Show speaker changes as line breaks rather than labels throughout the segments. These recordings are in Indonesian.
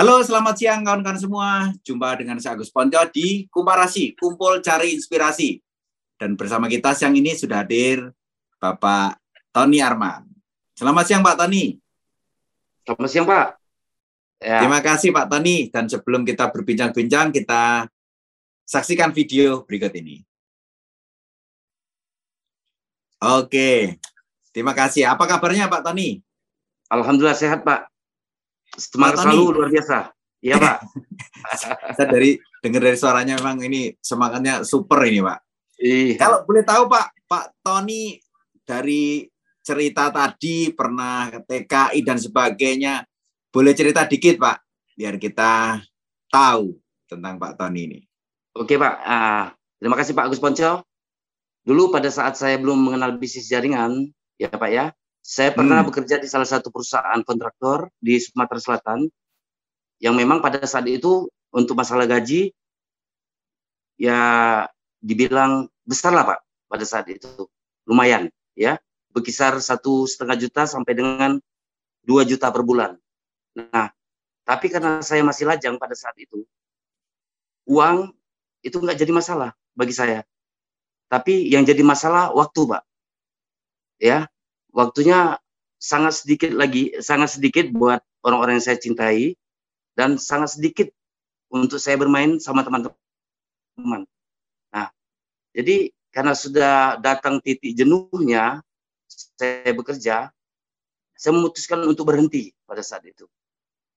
Halo, selamat siang kawan-kawan semua. Jumpa dengan saya Agus Ponco di Kumparasi, Kumpul Cari Inspirasi. Dan bersama kita siang ini sudah hadir Bapak Tony Arman. Selamat siang Pak Tony.
Selamat siang Pak.
Ya. Terima kasih Pak Tony. Dan sebelum kita berbincang-bincang, kita saksikan video berikut ini. Oke, terima kasih. Apa kabarnya Pak Tony?
Alhamdulillah sehat Pak. Semangat selalu luar biasa. Iya Pak.
Saya dari dengar dari suaranya memang ini semangatnya super ini Pak. Iya. Kalau boleh tahu Pak, Pak Tony dari cerita tadi pernah ke TKI dan sebagainya, boleh cerita dikit Pak, biar kita tahu tentang Pak Tony ini.
Oke Pak, uh, terima kasih Pak Agus Ponco. Dulu pada saat saya belum mengenal bisnis jaringan, ya Pak ya, saya pernah hmm. bekerja di salah satu perusahaan kontraktor di Sumatera Selatan yang memang pada saat itu untuk masalah gaji ya dibilang besar lah Pak pada saat itu lumayan ya berkisar satu setengah juta sampai dengan dua juta per bulan. Nah tapi karena saya masih lajang pada saat itu uang itu nggak jadi masalah bagi saya. Tapi yang jadi masalah waktu Pak ya waktunya sangat sedikit lagi, sangat sedikit buat orang-orang yang saya cintai dan sangat sedikit untuk saya bermain sama teman-teman. Nah, jadi karena sudah datang titik jenuhnya saya bekerja, saya memutuskan untuk berhenti pada saat itu,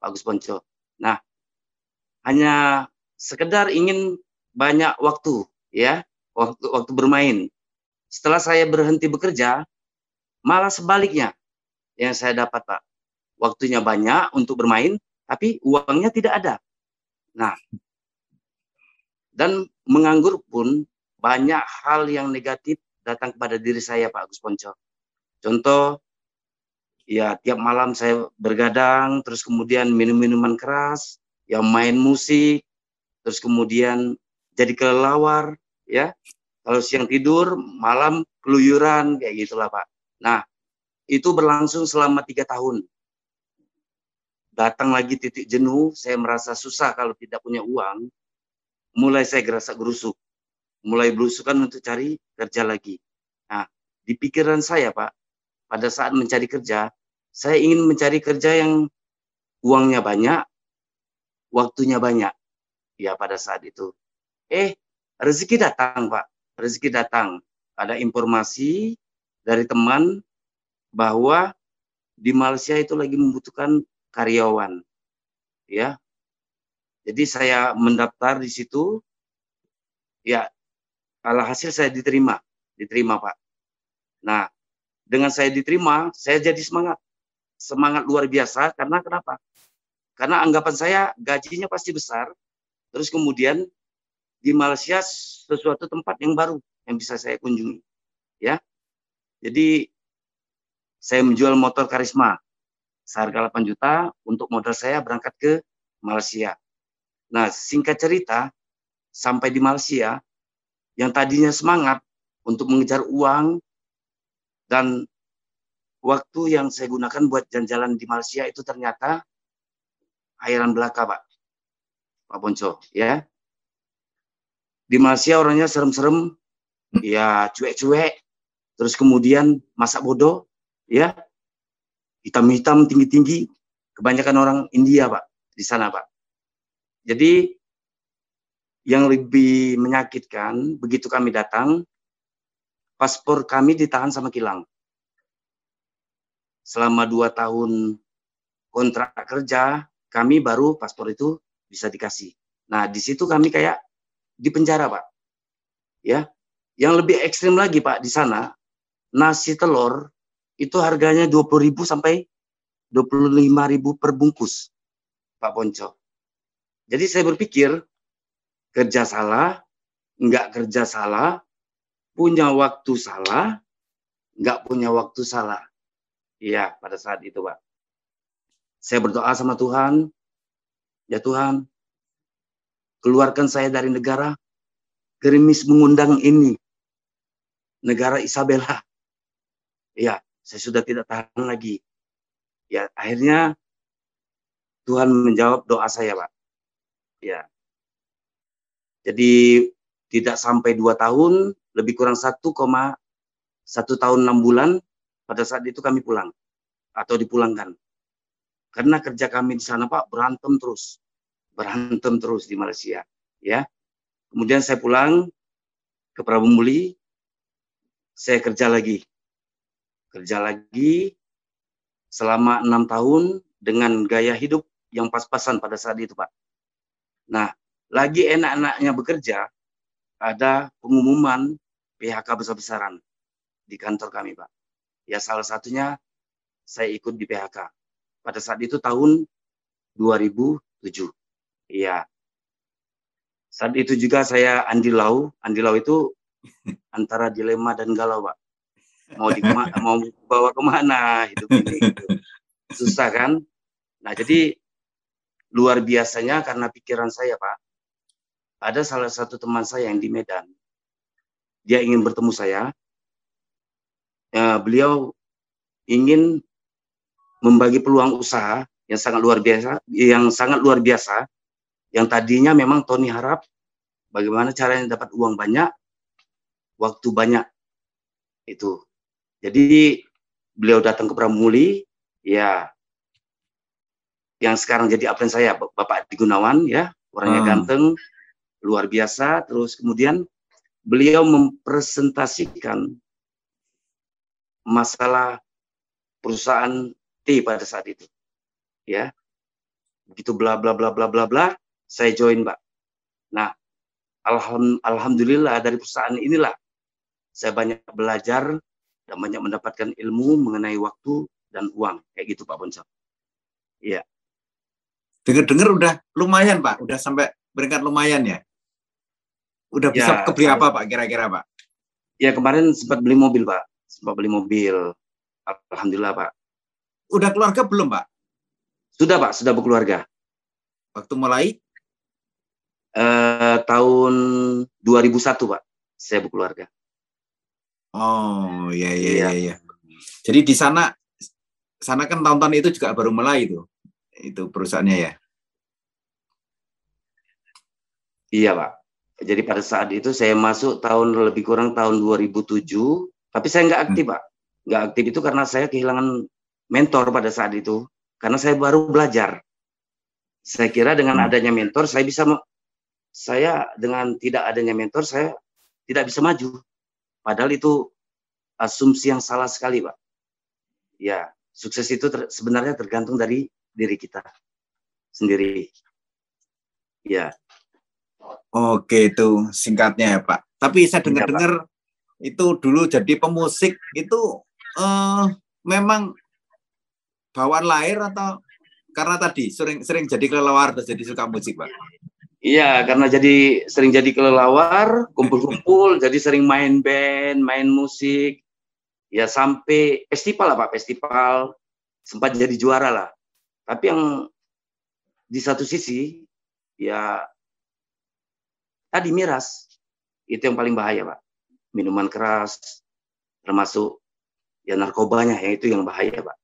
Pak Agus Ponco. Nah, hanya sekedar ingin banyak waktu, ya, waktu waktu bermain. Setelah saya berhenti bekerja, Malah sebaliknya yang saya dapat Pak. Waktunya banyak untuk bermain, tapi uangnya tidak ada. Nah, dan menganggur pun banyak hal yang negatif datang kepada diri saya Pak Agus Ponco. Contoh, ya tiap malam saya bergadang, terus kemudian minum minuman keras, yang main musik, terus kemudian jadi kelelawar, ya. Kalau siang tidur, malam keluyuran, kayak gitulah Pak. Nah, itu berlangsung selama tiga tahun. Datang lagi titik jenuh, saya merasa susah kalau tidak punya uang. Mulai saya gerasa gerusuk. Mulai berusukan untuk cari kerja lagi. Nah, di pikiran saya, Pak, pada saat mencari kerja, saya ingin mencari kerja yang uangnya banyak, waktunya banyak. Ya, pada saat itu. Eh, rezeki datang, Pak. Rezeki datang. Ada informasi dari teman bahwa di Malaysia itu lagi membutuhkan karyawan. Ya. Jadi saya mendaftar di situ ya alhasil saya diterima, diterima Pak. Nah, dengan saya diterima, saya jadi semangat. Semangat luar biasa karena kenapa? Karena anggapan saya gajinya pasti besar. Terus kemudian di Malaysia sesuatu tempat yang baru yang bisa saya kunjungi. Ya. Jadi saya menjual motor Karisma seharga 8 juta untuk modal saya berangkat ke Malaysia. Nah, singkat cerita, sampai di Malaysia, yang tadinya semangat untuk mengejar uang dan waktu yang saya gunakan buat jalan-jalan di Malaysia itu ternyata airan belaka, Pak. Pak Ponco, ya. Di Malaysia orangnya serem-serem, ya cuek-cuek, terus kemudian masak bodoh, ya. Hitam-hitam tinggi-tinggi. Kebanyakan orang India pak di sana pak. Jadi yang lebih menyakitkan begitu kami datang paspor kami ditahan sama kilang. Selama dua tahun kontrak kerja kami baru paspor itu bisa dikasih. Nah di situ kami kayak di penjara pak. Ya yang lebih ekstrim lagi pak di sana nasi telur itu harganya 20.000 sampai 25.000 per bungkus, Pak Ponco. Jadi saya berpikir kerja salah, enggak kerja salah, punya waktu salah, enggak punya waktu salah. Iya, pada saat itu, Pak. Saya berdoa sama Tuhan, ya Tuhan, keluarkan saya dari negara gerimis mengundang ini, negara Isabella. Ya, saya sudah tidak tahan lagi. Ya, akhirnya Tuhan menjawab doa saya, Pak. Ya. Jadi tidak sampai dua tahun, lebih kurang satu koma satu tahun enam bulan, pada saat itu kami pulang atau dipulangkan. Karena kerja kami di sana Pak berantem terus, berantem terus di Malaysia, ya. Kemudian saya pulang ke Prabu Muli, saya kerja lagi, kerja lagi selama enam tahun dengan gaya hidup yang pas-pasan pada saat itu Pak. Nah, lagi enak-enaknya bekerja, ada pengumuman PHK besar-besaran di kantor kami, Pak. Ya salah satunya saya ikut di PHK. Pada saat itu tahun 2007. Iya. Saat itu juga saya andilau. Andilau itu antara dilema dan galau, Pak. Mau di mau bawa ke mana hidup ini. Gitu. Susah kan? Nah, jadi luar biasanya karena pikiran saya, Pak. Ada salah satu teman saya yang di Medan. Dia ingin bertemu saya, ya, beliau ingin membagi peluang usaha yang sangat luar biasa, yang sangat luar biasa, yang tadinya memang Tony harap bagaimana caranya dapat uang banyak, waktu banyak itu. Jadi beliau datang ke Pramuli, ya yang sekarang jadi apren saya Bapak Adi Gunawan ya, orangnya hmm. ganteng, luar biasa. Terus kemudian beliau mempresentasikan masalah perusahaan T pada saat itu. Ya. Begitu bla bla bla bla bla bla, saya join, Pak. Nah, alham, alhamdulillah dari perusahaan inilah saya banyak belajar dan banyak mendapatkan ilmu mengenai waktu dan uang kayak gitu Pak Bonco. Iya.
Dengar-dengar udah lumayan Pak, udah sampai peringkat lumayan ya. Udah bisa ya, kebeli apa Pak kira-kira Pak?
Ya kemarin sempat beli mobil Pak sempat beli mobil. Alhamdulillah Pak.
Udah keluarga belum Pak?
Sudah Pak, sudah berkeluarga.
Waktu mulai?
Eh, tahun 2001 Pak, saya berkeluarga.
Oh iya iya iya. iya. Jadi di sana sana kan tahun-tahun itu juga baru mulai itu itu perusahaannya ya.
Iya Pak. Jadi pada saat itu saya masuk tahun lebih kurang tahun 2007 tapi saya nggak aktif, hmm. Pak. Nggak aktif itu karena saya kehilangan mentor pada saat itu. Karena saya baru belajar. Saya kira dengan hmm. adanya mentor, saya bisa, saya dengan tidak adanya mentor, saya tidak bisa maju. Padahal itu asumsi yang salah sekali, Pak. Ya, sukses itu ter, sebenarnya tergantung dari diri kita sendiri. Ya.
Oke, itu singkatnya ya, Pak. Tapi saya iya, dengar-dengar itu dulu jadi pemusik itu uh, memang bawaan lahir atau karena tadi sering sering jadi kelelawar terus jadi suka musik pak?
Iya karena jadi sering jadi kelelawar kumpul-kumpul jadi sering main band main musik. Ya sampai festival lah pak festival. Sempat jadi juara lah. Tapi yang di satu sisi ya tadi miras. Itu yang paling bahaya pak. Minuman keras, termasuk ya narkobanya ya itu yang bahaya, Pak.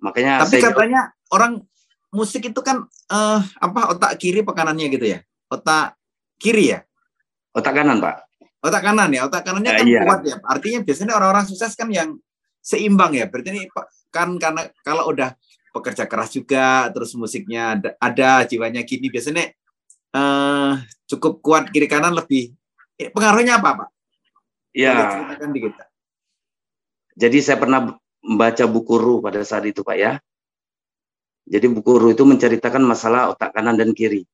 Makanya Tapi saya katanya orang musik itu kan uh, apa otak kiri pekanannya gitu ya? Otak kiri ya?
Otak kanan, Pak.
Otak kanan ya, otak kanannya ya, kan iya. kuat ya. Artinya biasanya orang-orang sukses kan yang seimbang ya. Berarti ini kan karena kalau udah pekerja keras juga, terus musiknya ada, ada jiwanya gini, biasanya uh, cukup kuat kiri kanan lebih Eh, pengaruhnya apa, Pak?
Ya. Jadi saya pernah membaca buku Ru pada saat itu, Pak ya. Jadi buku Ru itu menceritakan masalah otak kanan dan kiri.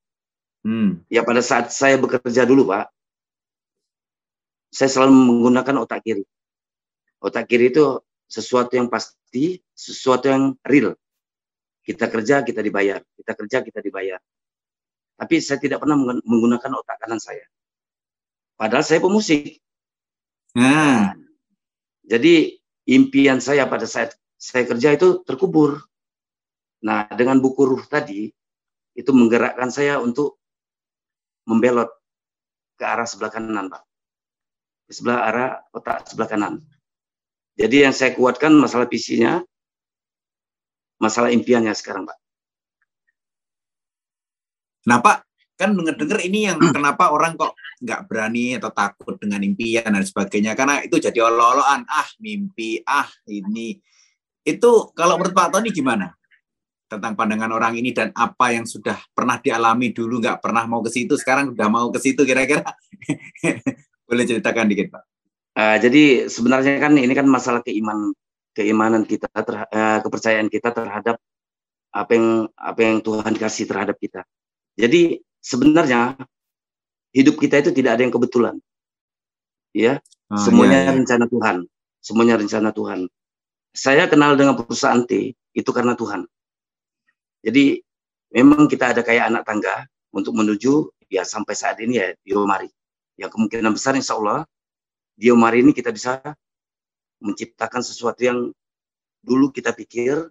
Hmm. Ya pada saat saya bekerja dulu, Pak, saya selalu menggunakan otak kiri. Otak kiri itu sesuatu yang pasti, sesuatu yang real. Kita kerja, kita dibayar. Kita kerja, kita dibayar. Tapi saya tidak pernah menggunakan otak kanan saya. Padahal saya pemusik. Nah, jadi impian saya pada saat saya kerja itu terkubur. Nah, dengan buku ruh tadi, itu menggerakkan saya untuk membelot ke arah sebelah kanan, Pak. Ke sebelah arah otak sebelah kanan. Jadi yang saya kuatkan masalah visinya, masalah impiannya sekarang, Pak.
Nah Pak, kan denger-denger ini yang kenapa orang kok nggak berani atau takut dengan impian dan sebagainya karena itu jadi olo-oloan ah mimpi ah ini itu kalau menurut Pak Tony gimana tentang pandangan orang ini dan apa yang sudah pernah dialami dulu nggak pernah mau ke situ sekarang udah mau ke situ kira-kira. Boleh ceritakan dikit Pak?
Uh, jadi sebenarnya kan ini kan masalah keiman keimanan kita ter, uh, kepercayaan kita terhadap apa yang apa yang Tuhan kasih terhadap kita. Jadi sebenarnya hidup kita itu tidak ada yang kebetulan. Ya oh, semuanya iya, iya. rencana Tuhan. Semuanya rencana Tuhan. Saya kenal dengan perusahaan T itu karena Tuhan. Jadi memang kita ada kayak anak tangga untuk menuju ya sampai saat ini ya Diomari. Yang kemungkinan besar insya Allah Diomari ini kita bisa menciptakan sesuatu yang dulu kita pikir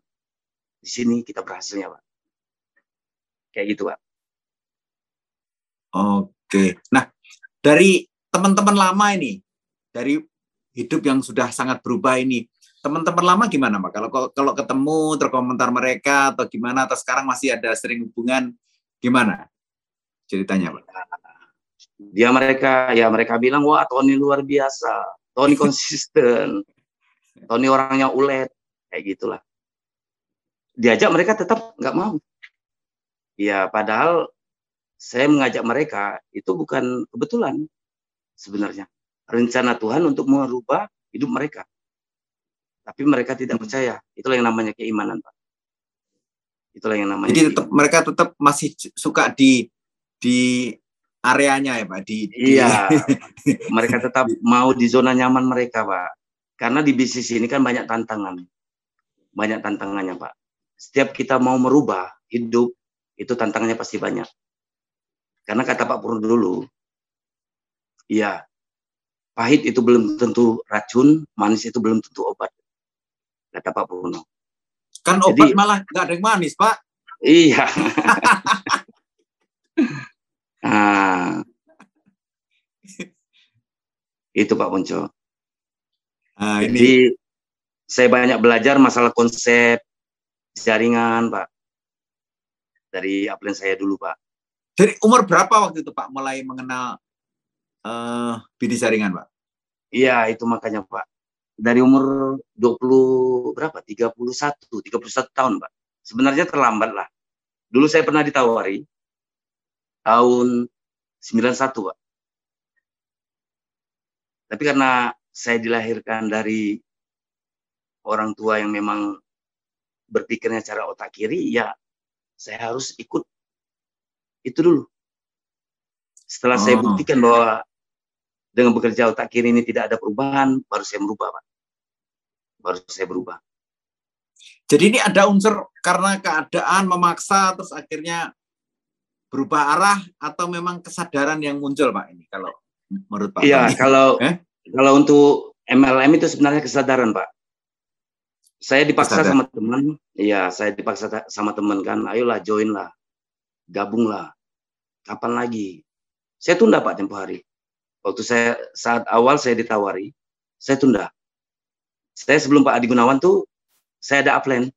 di sini kita berhasilnya Pak. Kayak gitu Pak.
Oke. Nah dari teman-teman lama ini, dari hidup yang sudah sangat berubah ini, teman-teman lama gimana Pak? Kalau kalau ketemu terkomentar mereka atau gimana atau sekarang masih ada sering hubungan gimana ceritanya Pak?
Dia mereka ya mereka bilang wah Tony luar biasa, Tony konsisten, Tony orangnya ulet kayak gitulah. Diajak mereka tetap nggak mau. Ya padahal saya mengajak mereka itu bukan kebetulan sebenarnya rencana Tuhan untuk merubah hidup mereka tapi mereka tidak percaya. Itulah yang namanya keimanan, Pak.
Itulah yang namanya. Jadi tetap mereka tetap masih suka di di areanya ya, Pak. Di,
iya. Di... mereka tetap mau di zona nyaman mereka, Pak. Karena di bisnis ini kan banyak tantangan. Banyak tantangannya, Pak. Setiap kita mau merubah hidup, itu tantangannya pasti banyak. Karena kata Pak Purno dulu, iya, pahit itu belum tentu racun, manis itu belum tentu obat kata Pak Bruno.
Kan obat Jadi, malah nggak ada yang manis, Pak.
Iya. nah, itu Pak Ponco. Nah, Jadi ini. saya banyak belajar masalah konsep jaringan, Pak. Dari upline saya dulu, Pak.
Dari umur berapa waktu itu, Pak, mulai mengenal uh, bisnis jaringan, Pak?
Iya, itu makanya, Pak dari umur 20 berapa? 31, 31 tahun, Pak. Sebenarnya terlambat lah. Dulu saya pernah ditawari tahun 91, Pak. Tapi karena saya dilahirkan dari orang tua yang memang berpikirnya cara otak kiri, ya saya harus ikut itu dulu. Setelah oh. saya buktikan bahwa dengan bekerja otak kiri ini tidak ada perubahan, baru saya merubah, Pak. Baru saya berubah.
Jadi ini ada unsur karena keadaan memaksa terus akhirnya berubah arah atau memang kesadaran yang muncul, Pak ini kalau menurut Pak?
Iya, kalau eh? kalau untuk MLM itu sebenarnya kesadaran, Pak. Saya dipaksa Kesadar. sama teman, iya, saya dipaksa sama teman kan, ayolah join lah, gabung lah. Kapan lagi? Saya tunda Pak tempo hari. Waktu saya saat awal saya ditawari, saya tunda. Saya sebelum Pak Adi Gunawan tuh saya ada upline.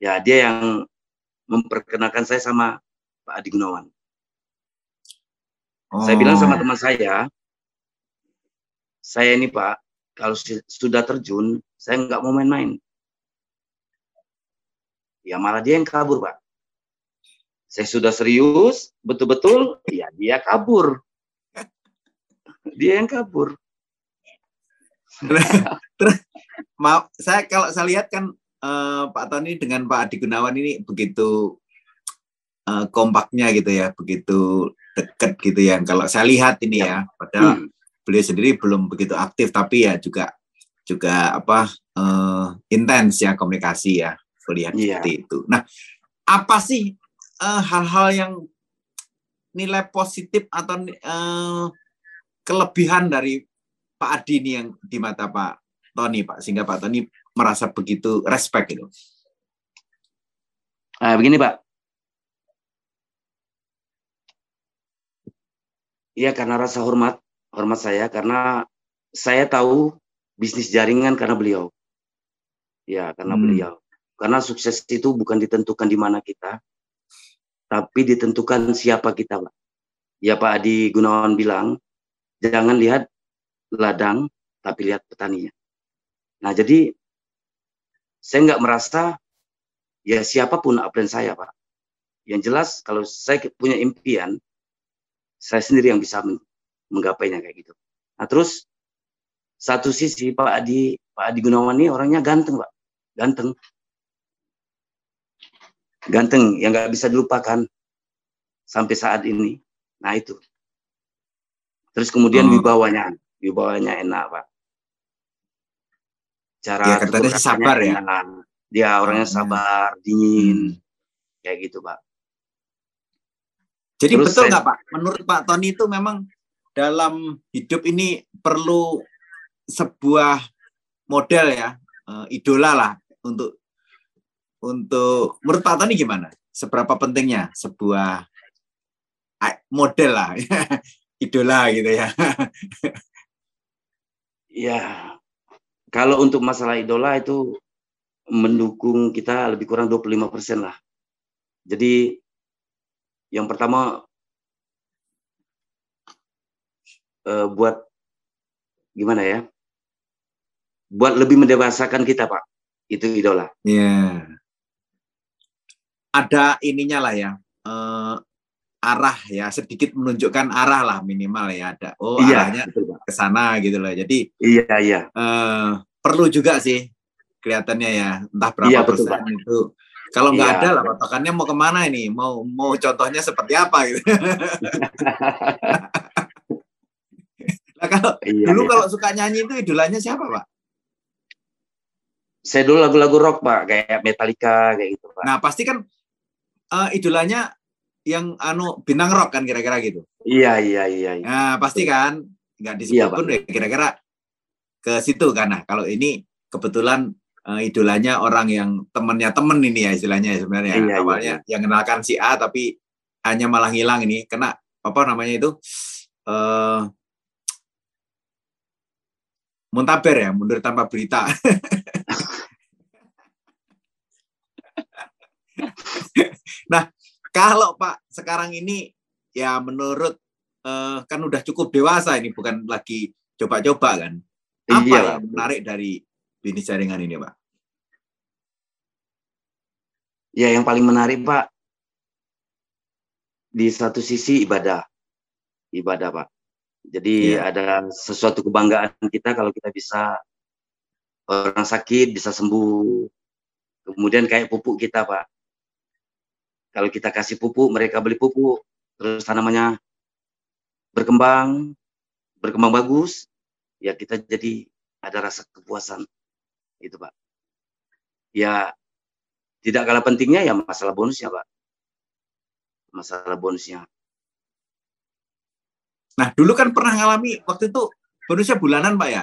Ya, dia yang memperkenalkan saya sama Pak Adi Gunawan. Oh. Saya bilang sama oh. teman saya, saya ini Pak, kalau sudah terjun, saya nggak mau main-main. Ya malah dia yang kabur Pak. Saya sudah serius, betul-betul, ya dia kabur dia yang kabur.
Terus, maaf, saya kalau saya lihat kan uh, Pak Tony dengan Pak Adi Gunawan ini begitu uh, kompaknya gitu ya, begitu dekat gitu ya. Kalau saya lihat ini ya, padahal hmm. beliau sendiri belum begitu aktif, tapi ya juga juga apa uh, intens ya komunikasi ya, melihat yeah. seperti itu. Nah, apa sih hal-hal uh, yang nilai positif atau uh, kelebihan dari Pak Adi ini yang di mata Pak Tony Pak sehingga Pak Tony merasa begitu respect itu.
Nah, begini Pak. Iya karena rasa hormat, hormat saya karena saya tahu bisnis jaringan karena beliau. Ya karena hmm. beliau. Karena sukses itu bukan ditentukan di mana kita, tapi ditentukan siapa kita, Pak. Ya Pak Adi Gunawan bilang, jangan lihat ladang, tapi lihat petaninya. Nah, jadi saya nggak merasa ya siapa pun upline saya, Pak. Yang jelas kalau saya punya impian, saya sendiri yang bisa menggapainya kayak gitu. Nah, terus satu sisi Pak Adi Pak Adi Gunawan ini orangnya ganteng, Pak. Ganteng. Ganteng yang nggak bisa dilupakan sampai saat ini. Nah itu. Terus kemudian hmm. wibawanya, wibawanya enak pak.
Cara ya, katanya sabar ya. Enak.
Dia orangnya hmm. sabar, dingin, hmm. kayak gitu pak.
Jadi Terus betul nggak pak? Menurut Pak Tony itu memang dalam hidup ini perlu sebuah model ya, uh, idola lah untuk untuk menurut Pak Tony gimana? Seberapa pentingnya sebuah model lah, idola gitu ya.
ya, kalau untuk masalah idola itu mendukung kita lebih kurang 25 persen lah. Jadi yang pertama eh, buat gimana ya? Buat lebih mendewasakan kita, Pak. Itu idola.
Iya. Ada ininya lah ya. Eh, arah ya sedikit menunjukkan arah lah minimal ya ada oh iya, arahnya ke sana gitu loh. Jadi
iya iya.
uh, perlu juga sih kelihatannya ya entah berapa iya, persen betul, itu. Kalau nggak iya. ada lah patokannya mau ke mana ini? Mau mau contohnya seperti apa gitu. Nah kalau iya, dulu iya. kalau suka nyanyi itu idolanya siapa pak?
Saya dulu lagu-lagu rock pak kayak Metallica kayak gitu pak.
Nah pasti kan uh, idolanya yang anu bintang rock kan kira-kira gitu.
Iya iya iya. iya.
Nah pasti kan nggak disebut iya, pun ya kira-kira ke situ kan. Nah kalau ini kebetulan uh, idolanya orang yang temennya temen ini ya istilahnya ya sebenarnya. Iya, iya Awalnya iya, yang kenalkan si A tapi hanya malah hilang ini kena apa namanya itu uh, muntaber ya mundur tanpa berita. kalau Pak sekarang ini ya menurut uh, kan udah cukup dewasa ini bukan lagi coba-coba kan. Apa iya, yang menarik dari bisnis jaringan ini Pak?
Ya yang paling menarik Pak di satu sisi ibadah. Ibadah Pak. Jadi iya. ada sesuatu kebanggaan kita kalau kita bisa orang sakit bisa sembuh. Kemudian kayak pupuk kita Pak kalau kita kasih pupuk, mereka beli pupuk, terus tanamannya berkembang, berkembang bagus, ya kita jadi ada rasa kepuasan. Itu Pak. Ya tidak kalah pentingnya ya masalah bonusnya Pak. Masalah bonusnya.
Nah dulu kan pernah ngalami waktu itu bonusnya bulanan Pak ya?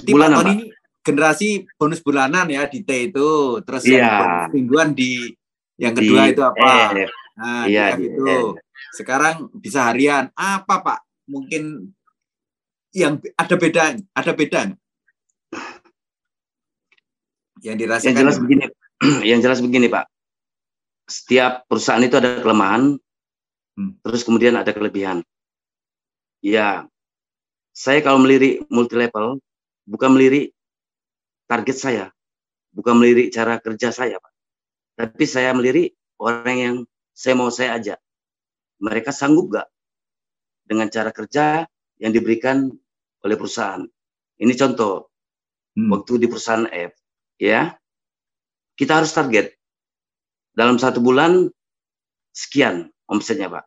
Jadi bulanan, Pak ini generasi bonus bulanan ya di T itu, terus yeah. yang mingguan di yang kedua di, itu apa? Nah, iya, di, itu. Sekarang bisa harian. Apa Pak? Mungkin yang ada beda, ada beda
Yang dirasakan. Yang jelas begini, yang jelas begini Pak. Setiap perusahaan itu ada kelemahan, hmm. terus kemudian ada kelebihan. Ya, saya kalau melirik multi level, bukan melirik target saya, bukan melirik cara kerja saya, Pak. Tapi saya melirik orang yang saya mau saya ajak. Mereka sanggup gak dengan cara kerja yang diberikan oleh perusahaan. Ini contoh, hmm. waktu di perusahaan F, ya, kita harus target. Dalam satu bulan, sekian omsetnya, Pak.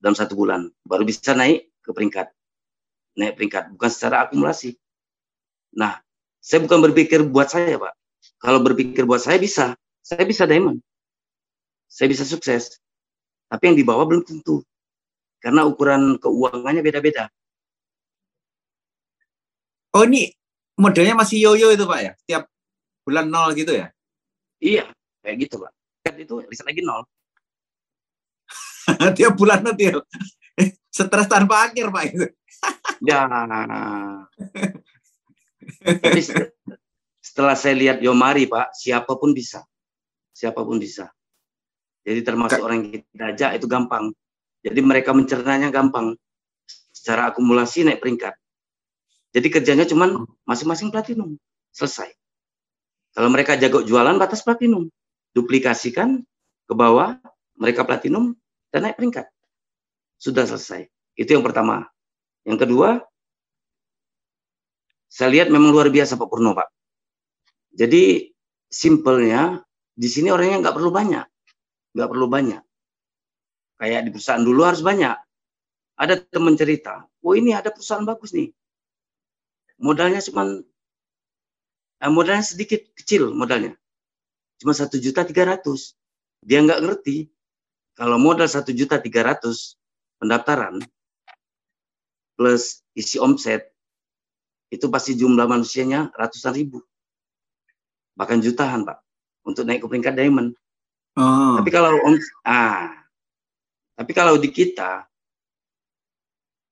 Dalam satu bulan. Baru bisa naik ke peringkat. Naik peringkat, bukan secara akumulasi. Nah, saya bukan berpikir buat saya, Pak. Kalau berpikir buat saya bisa, saya bisa diamond. Saya bisa sukses. Tapi yang di bawah belum tentu. Karena ukuran keuangannya beda-beda.
Oh ini modelnya masih yoyo itu Pak ya? Setiap bulan nol gitu ya?
Iya, kayak gitu Pak. Itu bisa lagi nol.
Tiap bulan nanti stres tanpa akhir Pak itu.
ya. Tapi setelah saya lihat Yomari Pak, siapa pun bisa siapa pun bisa. Jadi termasuk orang yang kita ajak itu gampang. Jadi mereka mencernanya gampang. Secara akumulasi naik peringkat. Jadi kerjanya cuma masing-masing platinum. Selesai. Kalau mereka jago jualan batas platinum. Duplikasikan ke bawah, mereka platinum dan naik peringkat. Sudah selesai. Itu yang pertama. Yang kedua, saya lihat memang luar biasa Pak Purno Pak. Jadi simpelnya di sini orangnya nggak perlu banyak nggak perlu banyak. Kayak di perusahaan dulu harus banyak. Ada teman cerita, oh ini ada perusahaan bagus nih. Modalnya cuma eh, modalnya sedikit kecil modalnya. Cuma satu juta tiga ratus. Dia nggak ngerti kalau modal satu juta tiga ratus pendaftaran plus isi omset itu pasti jumlah manusianya ratusan ribu bahkan jutaan pak untuk naik ke peringkat diamond Oh. Tapi kalau om, ah, tapi kalau di kita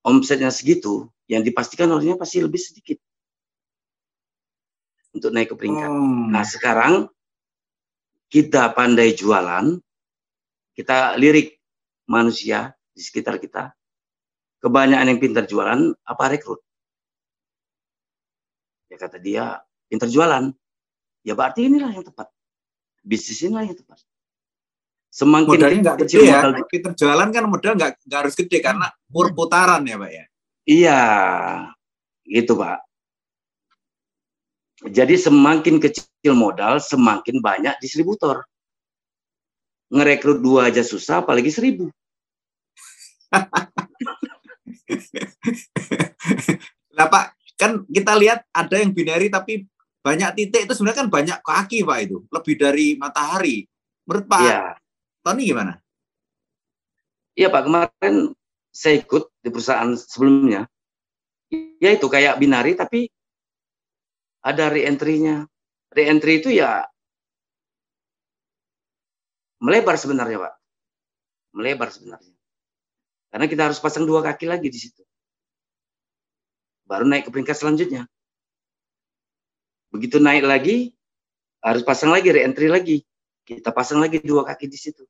omsetnya segitu, yang dipastikan orangnya pasti lebih sedikit untuk naik ke peringkat. Oh. Nah sekarang kita pandai jualan, kita lirik manusia di sekitar kita, kebanyakan yang pintar jualan apa rekrut? Ya kata dia pintar jualan, ya berarti inilah yang tepat, bisnis inilah yang tepat
semakin modalnya nggak gede ya. modal... terjualan kan modal nggak nggak harus gede karena putaran ya pak ya.
Iya. Gitu pak. Jadi semakin kecil modal semakin banyak distributor. Ngerekrut dua aja susah apalagi seribu.
Nah pak kan kita lihat ada yang binary tapi banyak titik itu sebenarnya kan banyak kaki pak itu lebih dari matahari menurut pak ya Tony gimana?
Iya Pak, kemarin saya ikut di perusahaan sebelumnya. Ya itu kayak binari tapi ada re-entry-nya. Re-entry itu ya melebar sebenarnya Pak. Melebar sebenarnya. Karena kita harus pasang dua kaki lagi di situ. Baru naik ke peringkat selanjutnya. Begitu naik lagi, harus pasang lagi re-entry lagi. Kita pasang lagi dua kaki di situ.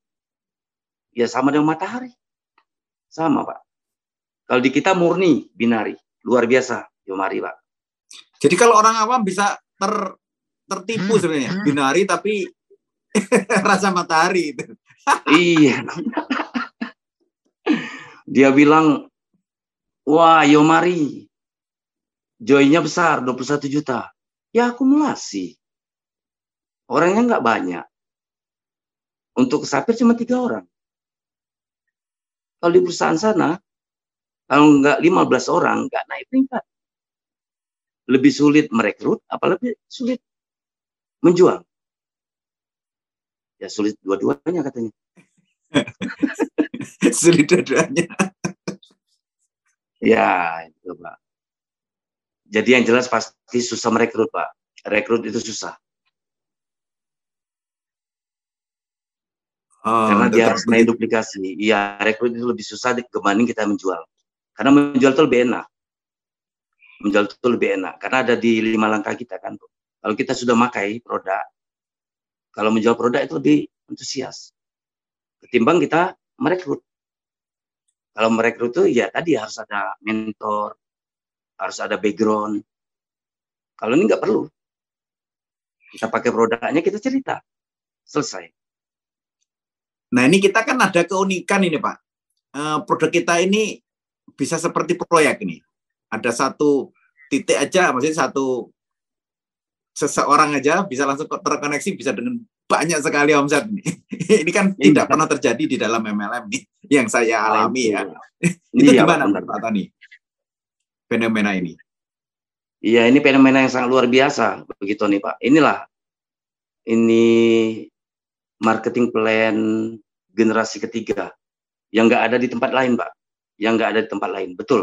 Ya sama dengan matahari. Sama, Pak. Kalau di kita murni binari, luar biasa, Yomari, Pak.
Jadi kalau orang awam bisa ter tertipu hmm. sebenarnya, hmm. binari tapi rasa matahari itu.
iya. Dia bilang, wah Yomari, joinnya besar, 21 juta. Ya akumulasi. Orangnya nggak banyak. Untuk kesapir cuma tiga orang. Kalau di perusahaan sana, kalau nggak 15 orang, nggak naik peringkat. Lebih sulit merekrut, apalagi sulit menjual. Ya sulit dua-duanya katanya.
sulit dua-duanya.
ya, itu Pak. Jadi yang jelas pasti susah merekrut Pak. Rekrut itu susah. Oh, Karena dia harus main duplikasi. Iya, rekrut itu lebih susah dibanding kita menjual. Karena menjual itu lebih enak. Menjual itu lebih enak. Karena ada di lima langkah kita kan. Kalau kita sudah makai produk, kalau menjual produk itu lebih antusias. Ketimbang kita merekrut. Kalau merekrut itu ya tadi harus ada mentor, harus ada background. Kalau ini nggak perlu. Kita pakai produknya, kita cerita. Selesai.
Nah ini kita kan ada keunikan ini Pak. Uh, produk kita ini bisa seperti proyek ini. Ada satu titik aja, maksudnya satu seseorang aja bisa langsung terkoneksi bisa dengan banyak sekali omset ini. ini kan iya. tidak pernah terjadi di dalam MLM nih yang saya alami ya. Itu iya, gimana Pak Tani? Fenomena ini.
Iya, ini fenomena yang sangat luar biasa begitu nih Pak. Inilah ini marketing plan generasi ketiga yang nggak ada di tempat lain, Pak. Yang nggak ada di tempat lain, betul.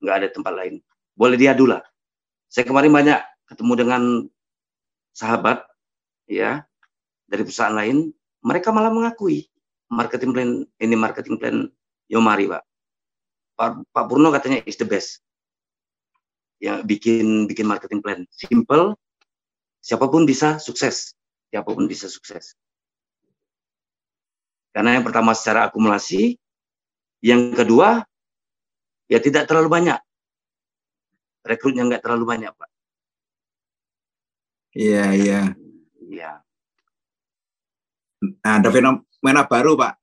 Nggak ada di tempat lain. Boleh diadu lah. Saya kemarin banyak ketemu dengan sahabat, ya, dari perusahaan lain. Mereka malah mengakui marketing plan ini marketing plan Yomari, Pak. Pak, Pak Purno katanya is the best. Ya, bikin bikin marketing plan simple, siapa pun bisa sukses siapa pun bisa sukses. Karena yang pertama secara akumulasi, yang kedua ya tidak terlalu banyak. Rekrutnya nggak terlalu banyak, Pak.
Iya, iya.
Iya.
Nah, ada fenomena baru, Pak.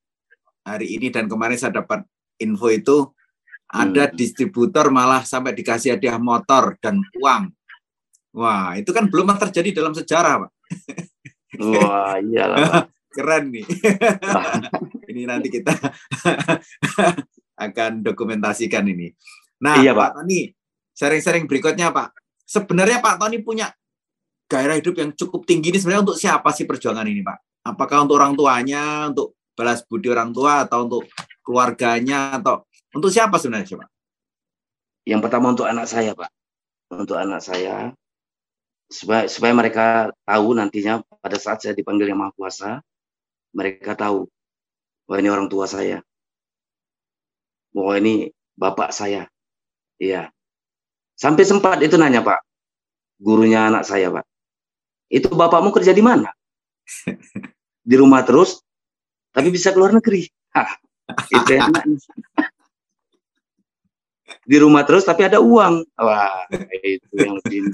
Hari ini dan kemarin saya dapat info itu ada hmm. distributor malah sampai dikasih hadiah motor dan uang. Wah, itu kan belum terjadi dalam sejarah, Pak.
Wah, iyalah. Pak.
Keren nih. ini nanti kita akan dokumentasikan ini. Nah, iya, Pak. Pak Tony, sering-sering berikutnya, Pak. Sebenarnya Pak Tony punya gairah hidup yang cukup tinggi ini sebenarnya untuk siapa sih perjuangan ini, Pak? Apakah untuk orang tuanya, untuk balas budi orang tua, atau untuk keluarganya, atau untuk siapa sebenarnya, Pak?
Yang pertama untuk anak saya, Pak. Untuk anak saya, supaya, supaya mereka tahu nantinya pada saat saya dipanggil yang Maha Kuasa, mereka tahu bahwa ini orang tua saya, bahwa ini bapak saya. Iya. Sampai sempat itu nanya Pak, gurunya anak saya Pak, itu bapakmu kerja di mana? di rumah terus, tapi bisa keluar negeri. Hah, itu enak. Di rumah terus tapi ada uang. Wah, itu yang lebih,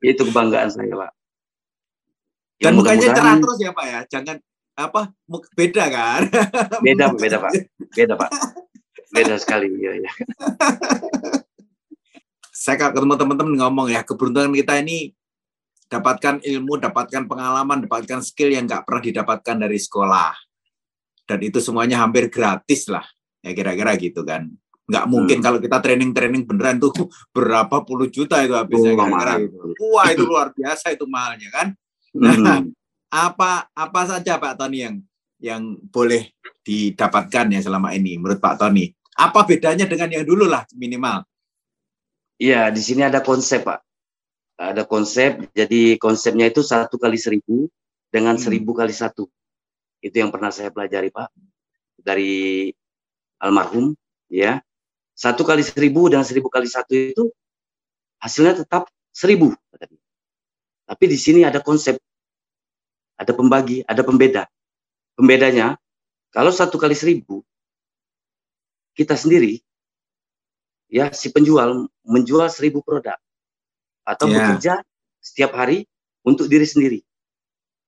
itu kebanggaan saya Pak.
Dan mukanya cerah terus ya Pak ya, jangan apa beda kan?
Beda, beda Pak. Beda Pak. Beda sekali ya, ya.
Saya ketemu teman-teman ngomong ya, keberuntungan kita ini dapatkan ilmu, dapatkan pengalaman, dapatkan skill yang nggak pernah didapatkan dari sekolah. Dan itu semuanya hampir gratis lah. Ya kira-kira gitu kan. Nggak mungkin hmm. kalau kita training-training beneran tuh berapa puluh juta itu habisnya. Oh, kira-kira. Wah itu luar biasa itu mahalnya kan. Nah, hmm apa apa saja Pak Tony yang yang boleh didapatkan ya selama ini menurut Pak Tony? Apa bedanya dengan yang dulu lah minimal?
Iya, di sini ada konsep Pak. Ada konsep, jadi konsepnya itu satu kali seribu dengan hmm. seribu kali satu. Itu yang pernah saya pelajari Pak dari almarhum, ya. Satu kali seribu dan seribu kali satu itu hasilnya tetap seribu. Tapi di sini ada konsep ada pembagi, ada pembeda. Pembedanya, kalau satu kali seribu, kita sendiri, ya si penjual menjual seribu produk atau yeah. bekerja setiap hari untuk diri sendiri.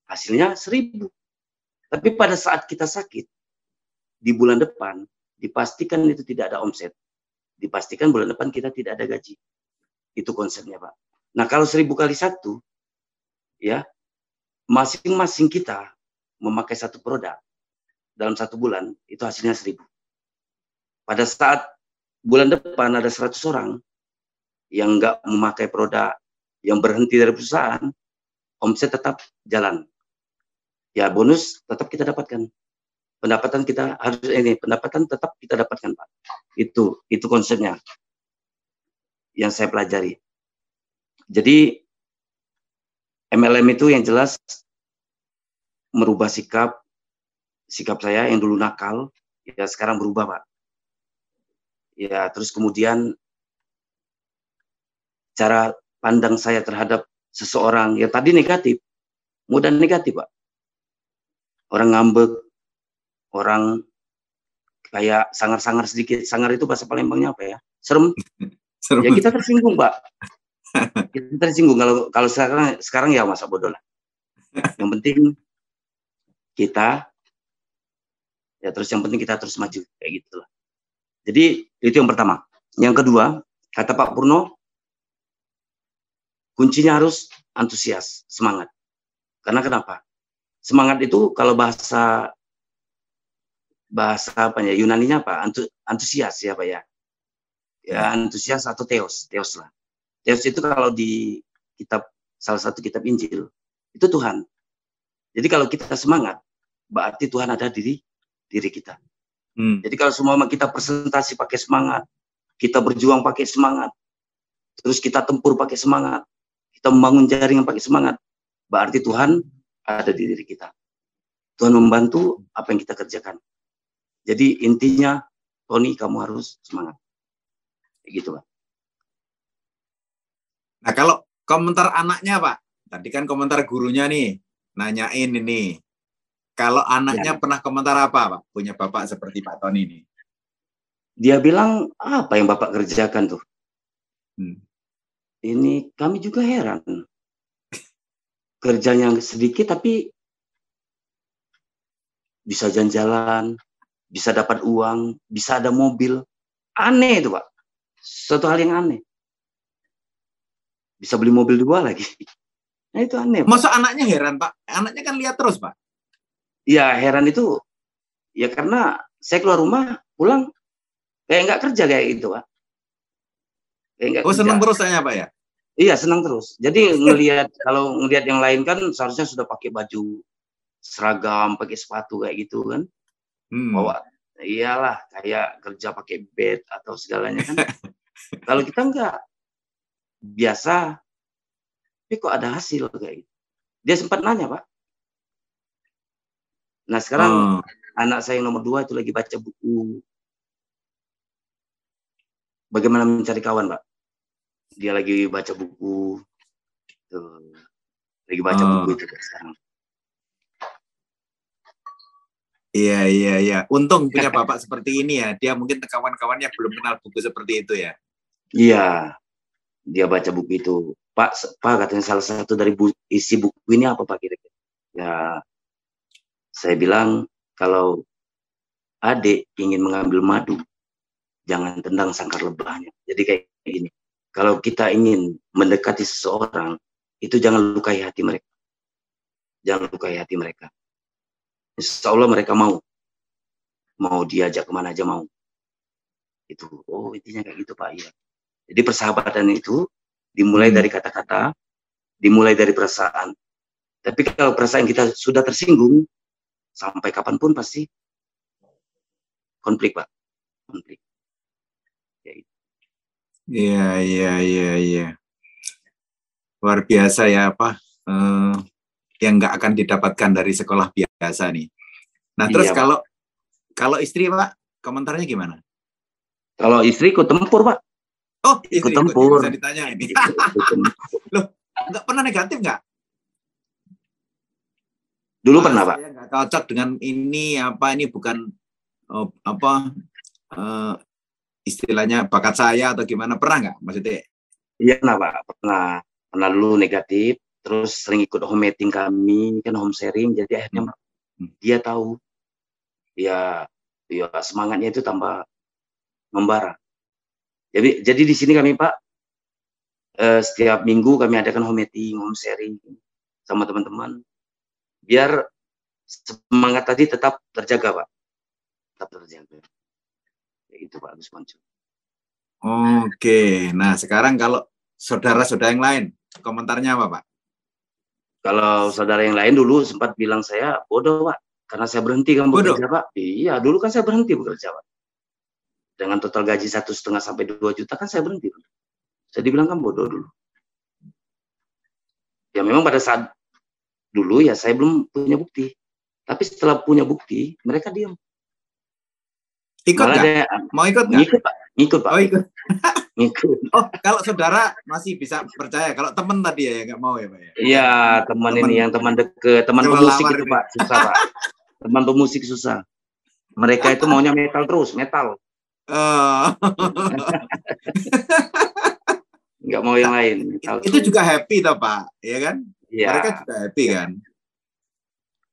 Hasilnya seribu. Tapi pada saat kita sakit, di bulan depan, dipastikan itu tidak ada omset. Dipastikan bulan depan kita tidak ada gaji. Itu konsepnya, Pak. Nah, kalau seribu kali satu, ya masing-masing kita memakai satu produk dalam satu bulan itu hasilnya seribu. Pada saat bulan depan ada 100 orang yang enggak memakai produk, yang berhenti dari perusahaan, omset tetap jalan. Ya bonus tetap kita dapatkan. Pendapatan kita harus ini, pendapatan tetap kita dapatkan Pak. Itu itu konsepnya yang saya pelajari. Jadi MLM itu yang jelas merubah sikap sikap saya yang dulu nakal ya sekarang berubah pak ya terus kemudian cara pandang saya terhadap seseorang yang tadi negatif mudah negatif pak orang ngambek orang kayak sangar-sangar sedikit sangar itu bahasa Palembangnya apa ya serem, serem. ya kita tersinggung pak kita tersinggung kalau kalau sekarang sekarang ya masa bodoh lah. Yang penting kita ya terus yang penting kita terus maju kayak gitulah. Jadi itu yang pertama. Yang kedua, kata Pak Purno, kuncinya harus antusias, semangat. Karena kenapa? Semangat itu kalau bahasa bahasa apa ya Yunaninya apa? antusias ya Pak ya. Ya antusias atau teos, teos lah. Theos itu kalau di kitab salah satu kitab Injil itu Tuhan. Jadi kalau kita semangat, berarti Tuhan ada di diri kita. Hmm. Jadi kalau semua kita presentasi pakai semangat, kita berjuang pakai semangat, terus kita tempur pakai semangat, kita membangun jaringan pakai semangat, berarti Tuhan ada di diri kita. Tuhan membantu apa yang kita kerjakan. Jadi intinya, Tony kamu harus semangat. Gitu, Pak.
Nah kalau komentar anaknya Pak, tadi kan komentar gurunya nih, nanyain ini. Kalau anaknya ya. pernah komentar apa, Pak? Punya Bapak seperti Pak Tony ini.
Dia bilang, apa yang Bapak kerjakan tuh? Hmm. Ini kami juga heran. Kerjanya sedikit tapi bisa jalan-jalan, bisa dapat uang, bisa ada mobil. Aneh itu, Pak. Suatu hal yang aneh. Bisa beli mobil dua lagi. Nah itu aneh.
Pak. Masa anaknya heran, Pak? Anaknya kan lihat terus, Pak.
Ya heran itu ya karena saya keluar rumah pulang kayak nggak kerja kayak gitu pak.
Kayak oh kerja. senang terus saya pak ya?
Iya senang terus. Jadi ngelihat kalau ngelihat yang lain kan seharusnya sudah pakai baju seragam, pakai sepatu kayak gitu kan. Hmm. Bawa iyalah kayak kerja pakai bed atau segalanya kan. kalau kita enggak biasa, tapi kok ada hasil kayak gitu. Dia sempat nanya pak, Nah sekarang hmm. anak saya yang nomor dua itu lagi baca buku bagaimana mencari kawan, Pak. Dia lagi baca buku, tuh. lagi baca hmm. buku itu sekarang.
Iya iya iya. Untung punya bapak seperti ini ya. Dia mungkin kawan-kawannya belum kenal buku seperti itu ya.
Iya. Dia baca buku itu. Pak, Pak katanya salah satu dari bu, isi buku ini apa Pak kira-kira? Ya saya bilang kalau adik ingin mengambil madu, jangan tendang sangkar lebahnya. Jadi kayak gini, kalau kita ingin mendekati seseorang, itu jangan lukai hati mereka. Jangan lukai hati mereka. Insya Allah mereka mau. Mau diajak ke mana aja mau. Itu, oh intinya kayak gitu Pak. Iya. Jadi persahabatan itu dimulai hmm. dari kata-kata, dimulai dari perasaan. Tapi kalau perasaan kita sudah tersinggung, sampai kapan pun pasti konflik pak konflik
ya iya iya iya iya luar biasa ya apa uh, yang nggak akan didapatkan dari sekolah biasa nih. Nah terus iya, kalau kalau istri pak komentarnya gimana?
Kalau istri ikut tempur pak.
Oh ikut tempur. bisa ditanya ini. Loh nggak pernah negatif nggak?
Dulu ah, pernah, Pak.
nggak cocok dengan ini apa ini bukan oh, apa uh, istilahnya bakat saya atau gimana. Pernah nggak? Maksudnya?
Iya, pernah, Pak. Pernah. Pernah dulu negatif, terus sering ikut home meeting kami, kan home sharing, jadi akhirnya hmm. dia tahu. Ya ya semangatnya itu tambah membara. Jadi jadi di sini kami Pak eh, setiap minggu kami adakan home meeting, home sharing sama teman-teman. Biar semangat tadi tetap terjaga pak. Tetap terjaga. Ya, itu pak Gus Ponco
oke. Nah sekarang kalau saudara-saudara yang lain komentarnya apa pak
kalau saudara yang lain dulu sempat bilang saya bodoh pak karena saya berhenti kan bekerja pak iya dulu kan saya berhenti bekerja pak dengan total gaji satu setengah sampai dua juta kan saya berhenti saya dibilang kan bodoh dulu ya memang pada saat dulu ya saya belum punya bukti. Tapi setelah punya bukti, mereka diam.
Ikut nggak? Mau ikut nggak?
Ikut pak. Ikut pak.
Oh ikut. ikut. Oh kalau saudara masih bisa percaya. Kalau teman tadi ya nggak mau ya pak ya?
Iya teman ini yang teman deket, teman pemusik itu pak susah pak. teman pemusik susah. Mereka itu maunya metal terus, metal. Oh. nggak mau yang lain.
Metal itu terus. juga happy toh pak, ya kan? ya. mereka juga happy kan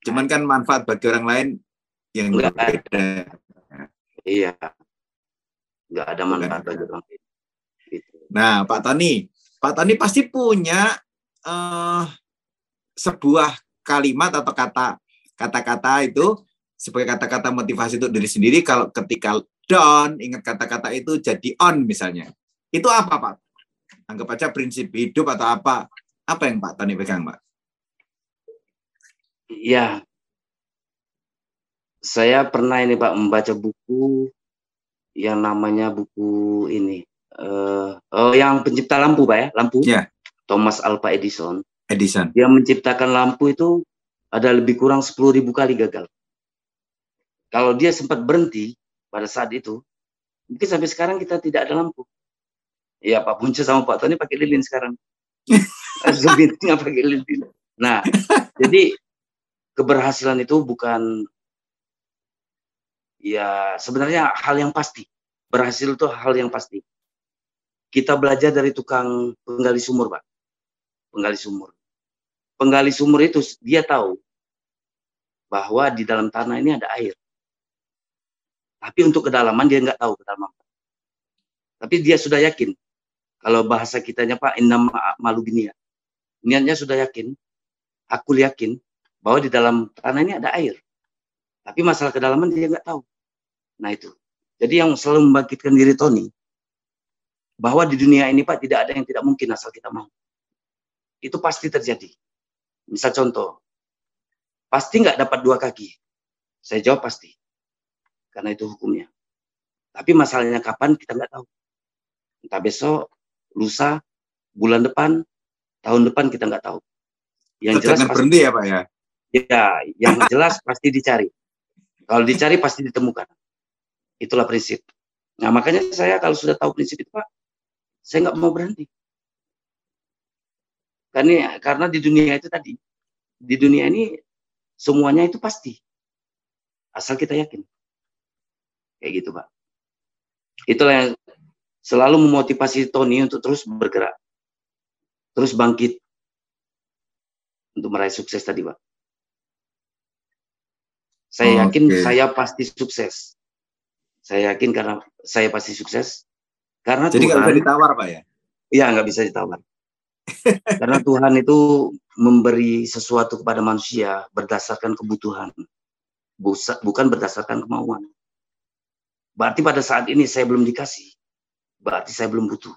cuman kan manfaat bagi orang lain yang
enggak beda iya nggak ada manfaat bagi orang lain
gitu. nah Pak Tani Pak Tani pasti punya uh, sebuah kalimat atau kata kata-kata itu sebagai kata-kata motivasi untuk diri sendiri kalau ketika down ingat kata-kata itu jadi on misalnya itu apa Pak anggap aja prinsip hidup atau apa apa yang Pak Tony pegang, Pak?
Iya. Saya pernah ini Pak membaca buku yang namanya buku ini. Uh, oh, yang pencipta lampu Pak ya, lampu.
Yeah.
Thomas Alva Edison.
Edison.
Yang menciptakan lampu itu ada lebih kurang 10.000 kali gagal. Kalau dia sempat berhenti pada saat itu, mungkin sampai sekarang kita tidak ada lampu. Ya Pak Punca sama Pak Tony pakai lilin sekarang. Zoom meeting pakai lilin. Nah, jadi keberhasilan itu bukan ya sebenarnya hal yang pasti. Berhasil itu hal yang pasti. Kita belajar dari tukang penggali sumur, Pak. Penggali sumur. Penggali sumur itu dia tahu bahwa di dalam tanah ini ada air. Tapi untuk kedalaman dia nggak tahu kedalaman. Tapi dia sudah yakin. Kalau bahasa kitanya Pak, Indam malu ya. Niatnya sudah yakin. Aku yakin bahwa di dalam tanah ini ada air. Tapi masalah kedalaman dia nggak tahu. Nah itu. Jadi yang selalu membangkitkan diri Tony, bahwa di dunia ini Pak tidak ada yang tidak mungkin asal kita mau. Itu pasti terjadi. Misal contoh, pasti nggak dapat dua kaki. Saya jawab pasti. Karena itu hukumnya. Tapi masalahnya kapan kita nggak tahu. Entah besok, lusa, bulan depan, tahun depan kita nggak tahu.
Yang jelas pasti, berhenti ya Pak ya?
Ya, yang jelas pasti dicari. Kalau dicari pasti ditemukan. Itulah prinsip. Nah makanya saya kalau sudah tahu prinsip itu Pak, saya nggak mau berhenti. Karena karena di dunia itu tadi, di dunia ini semuanya itu pasti. Asal kita yakin. Kayak gitu Pak. Itulah yang selalu memotivasi Tony untuk terus bergerak. Terus bangkit. Untuk meraih sukses tadi Pak. Saya yakin okay. saya pasti sukses. Saya yakin karena saya pasti sukses. Karena
Jadi nggak bisa ditawar Pak ya?
Iya nggak bisa ditawar. karena Tuhan itu memberi sesuatu kepada manusia berdasarkan kebutuhan, bukan berdasarkan kemauan. Berarti pada saat ini saya belum dikasih, berarti saya belum butuh.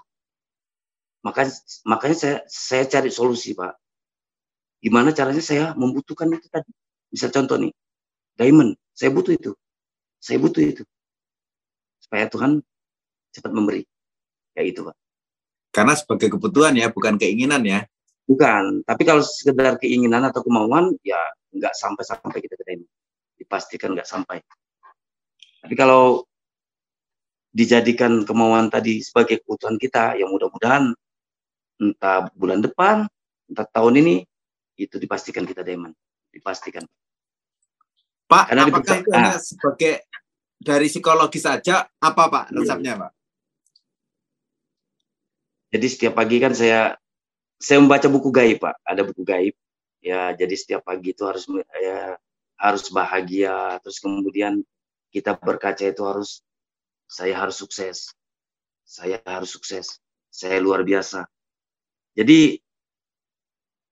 Makanya, makanya saya saya cari solusi Pak. Gimana caranya saya membutuhkan itu tadi? Bisa contoh nih, diamond, saya butuh itu, saya butuh itu supaya Tuhan cepat memberi. Kayak itu, Pak.
Karena sebagai kebutuhan ya, bukan keinginan ya.
Bukan, tapi kalau sekedar keinginan atau kemauan, ya nggak sampai-sampai kita ke ini. Dipastikan nggak sampai. Tapi kalau dijadikan kemauan tadi sebagai kebutuhan kita, yang mudah-mudahan entah bulan depan, entah tahun ini, itu dipastikan kita demen. Dipastikan.
Pak, Karena apakah itu hanya sebagai dari psikologi saja apa Pak iya. resepnya Pak?
Jadi setiap pagi kan saya saya membaca buku gaib Pak, ada buku gaib. Ya, jadi setiap pagi itu harus ya, harus bahagia, terus kemudian kita berkaca itu harus saya harus sukses. Saya harus sukses. Saya luar biasa. Jadi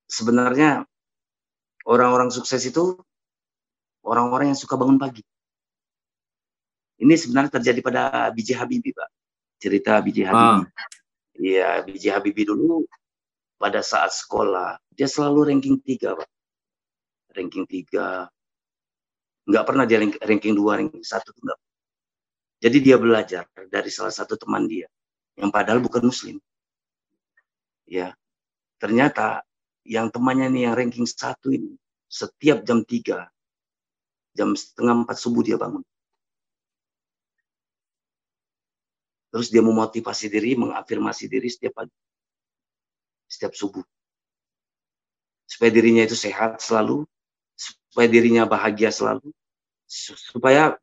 sebenarnya orang-orang sukses itu orang-orang yang suka bangun pagi. Ini sebenarnya terjadi pada B.J. Habibie, Pak. Cerita B.J. Habibie. Ah. Iya, ah. B.J. Habibie dulu pada saat sekolah, dia selalu ranking tiga, Pak. Ranking tiga. Enggak pernah dia ranking dua, ranking satu. Enggak. Jadi dia belajar dari salah satu teman dia, yang padahal bukan muslim. Ya, ternyata yang temannya nih yang ranking satu ini, setiap jam tiga, jam setengah empat subuh dia bangun. Terus dia memotivasi diri, mengafirmasi diri setiap pagi. Setiap subuh. Supaya dirinya itu sehat selalu. Supaya dirinya bahagia selalu. Supaya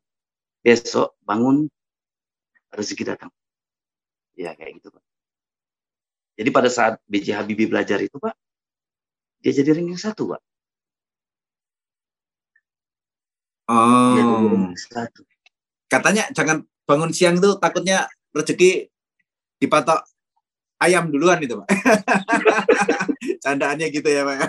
besok bangun rezeki datang. Ya kayak gitu Pak. Jadi pada saat B.J. Habibie belajar itu Pak, dia jadi ranking satu Pak.
Oh. Satu. Katanya jangan bangun siang itu takutnya rezeki dipatok ayam duluan itu pak candaannya gitu ya pak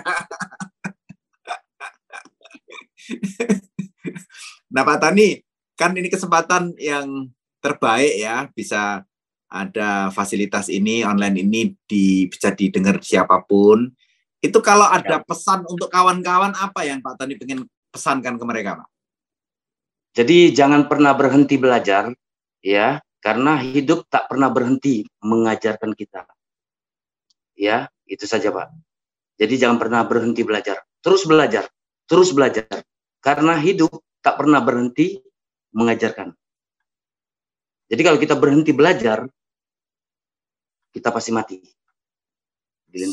nah pak Tani kan ini kesempatan yang terbaik ya bisa ada fasilitas ini online ini di, bisa didengar siapa pun itu kalau ada ya. pesan untuk kawan-kawan apa yang Pak Tani ingin pesankan ke mereka Pak?
Jadi jangan pernah berhenti belajar ya karena hidup tak pernah berhenti mengajarkan kita. Ya, itu saja Pak. Jadi jangan pernah berhenti belajar. Terus belajar, terus belajar. Karena hidup tak pernah berhenti mengajarkan. Jadi kalau kita berhenti belajar, kita pasti mati.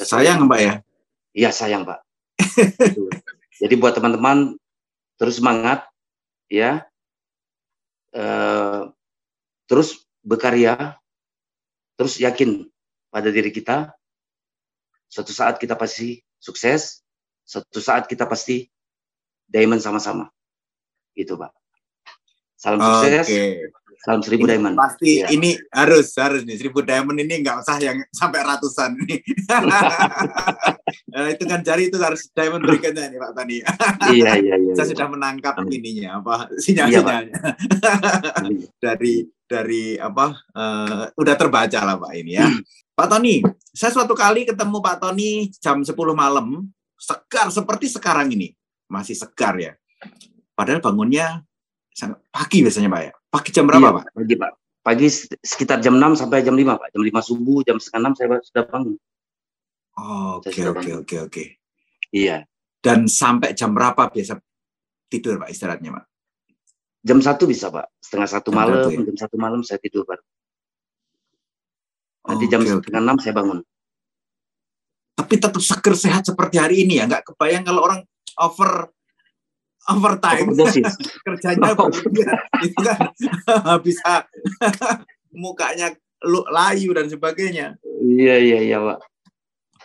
Sayang Pak ya?
Iya sayang Pak. Jadi buat teman-teman terus semangat ya. Uh, terus berkarya, terus yakin pada diri kita. Suatu saat kita pasti sukses, suatu saat kita pasti diamond sama-sama. Gitu, Pak. Salam sukses. Okay. Salam seribu
ini
diamond.
Pasti ya. ini harus harus nih seribu diamond ini nggak usah yang sampai ratusan nih. nah, itu kan cari itu harus diamond berikutnya nih Pak Tani.
iya iya iya.
Saya iya. sudah menangkap ininya apa sinyal-sinyalnya iya, dari dari apa uh, udah terbaca lah Pak ini ya. Pak Tony, saya suatu kali ketemu Pak Tony jam 10 malam segar seperti sekarang ini masih segar ya. Padahal bangunnya pagi biasanya Pak ya. Pagi jam berapa, iya, Pak?
Pagi, Pak. Pagi sekitar jam 6 sampai jam 5, Pak. Jam 5 subuh, jam setengah 6 saya sudah bangun.
Oke, oke, oke, oke.
Iya.
Dan sampai jam berapa biasa tidur, Pak, istirahatnya, Pak?
Jam satu bisa, Pak. Setengah satu malam, ya? jam satu malam saya tidur, Pak. Nanti jam okay, setengah enam saya bangun.
Tapi tetap seger sehat seperti hari ini ya. Nggak kebayang kalau orang over overtime kerjanya oh. itu kan bisa mukanya lu layu dan sebagainya
iya iya iya pak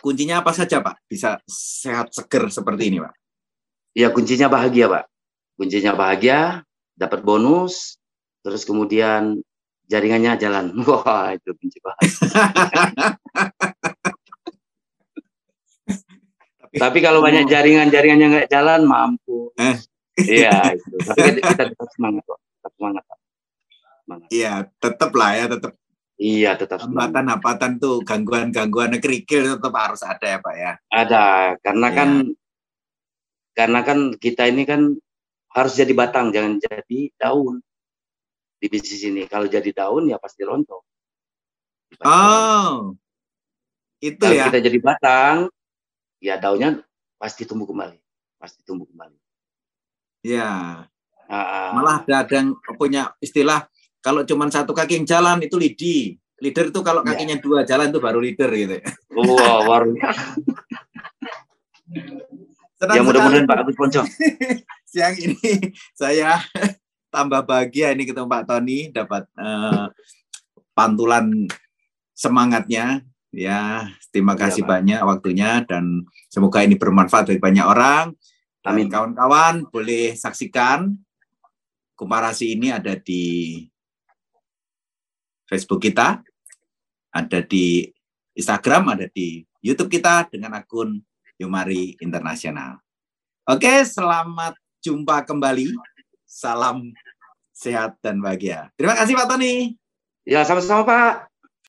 kuncinya apa saja pak bisa sehat seger seperti ini pak
ya kuncinya bahagia pak kuncinya bahagia dapat bonus terus kemudian jaringannya jalan wah itu kunci bahagia Tapi kalau banyak jaringan-jaringan yang nggak jalan mampu. Eh. Iya itu. Tapi kita tetap semangat kok. Tetap semangat Pak.
Iya, tetap lah ya, tetap.
Iya, tetap
hambatan-hambatan tuh gangguan-gangguan kerikil tetap harus ada ya, Pak ya.
Ada, karena ya. kan karena kan kita ini kan harus jadi batang, jangan jadi daun di bisnis ini. Kalau jadi daun ya pasti rontok.
Oh, itu Kalau ya.
kita jadi batang, ya daunnya pasti tumbuh kembali, pasti tumbuh kembali.
Ya. Uh, Malah ada, ada yang punya istilah kalau cuma satu kaki yang jalan itu lidi. Leader itu kalau ya. kakinya ya. dua jalan itu baru leader gitu.
Wah, wow, baru. ya mudah-mudahan Pak Agus Ponco.
Siang ini saya tambah bahagia ini ketemu Pak Tony dapat uh, pantulan semangatnya ya terima iya, kasih ya, banyak waktunya dan semoga ini bermanfaat bagi banyak orang dan kawan-kawan boleh saksikan komparasi ini ada di Facebook kita ada di Instagram ada di YouTube kita dengan akun Yumari Internasional. Oke selamat jumpa kembali. Salam sehat dan bahagia. Terima kasih Pak Tony.
Ya sama-sama Pak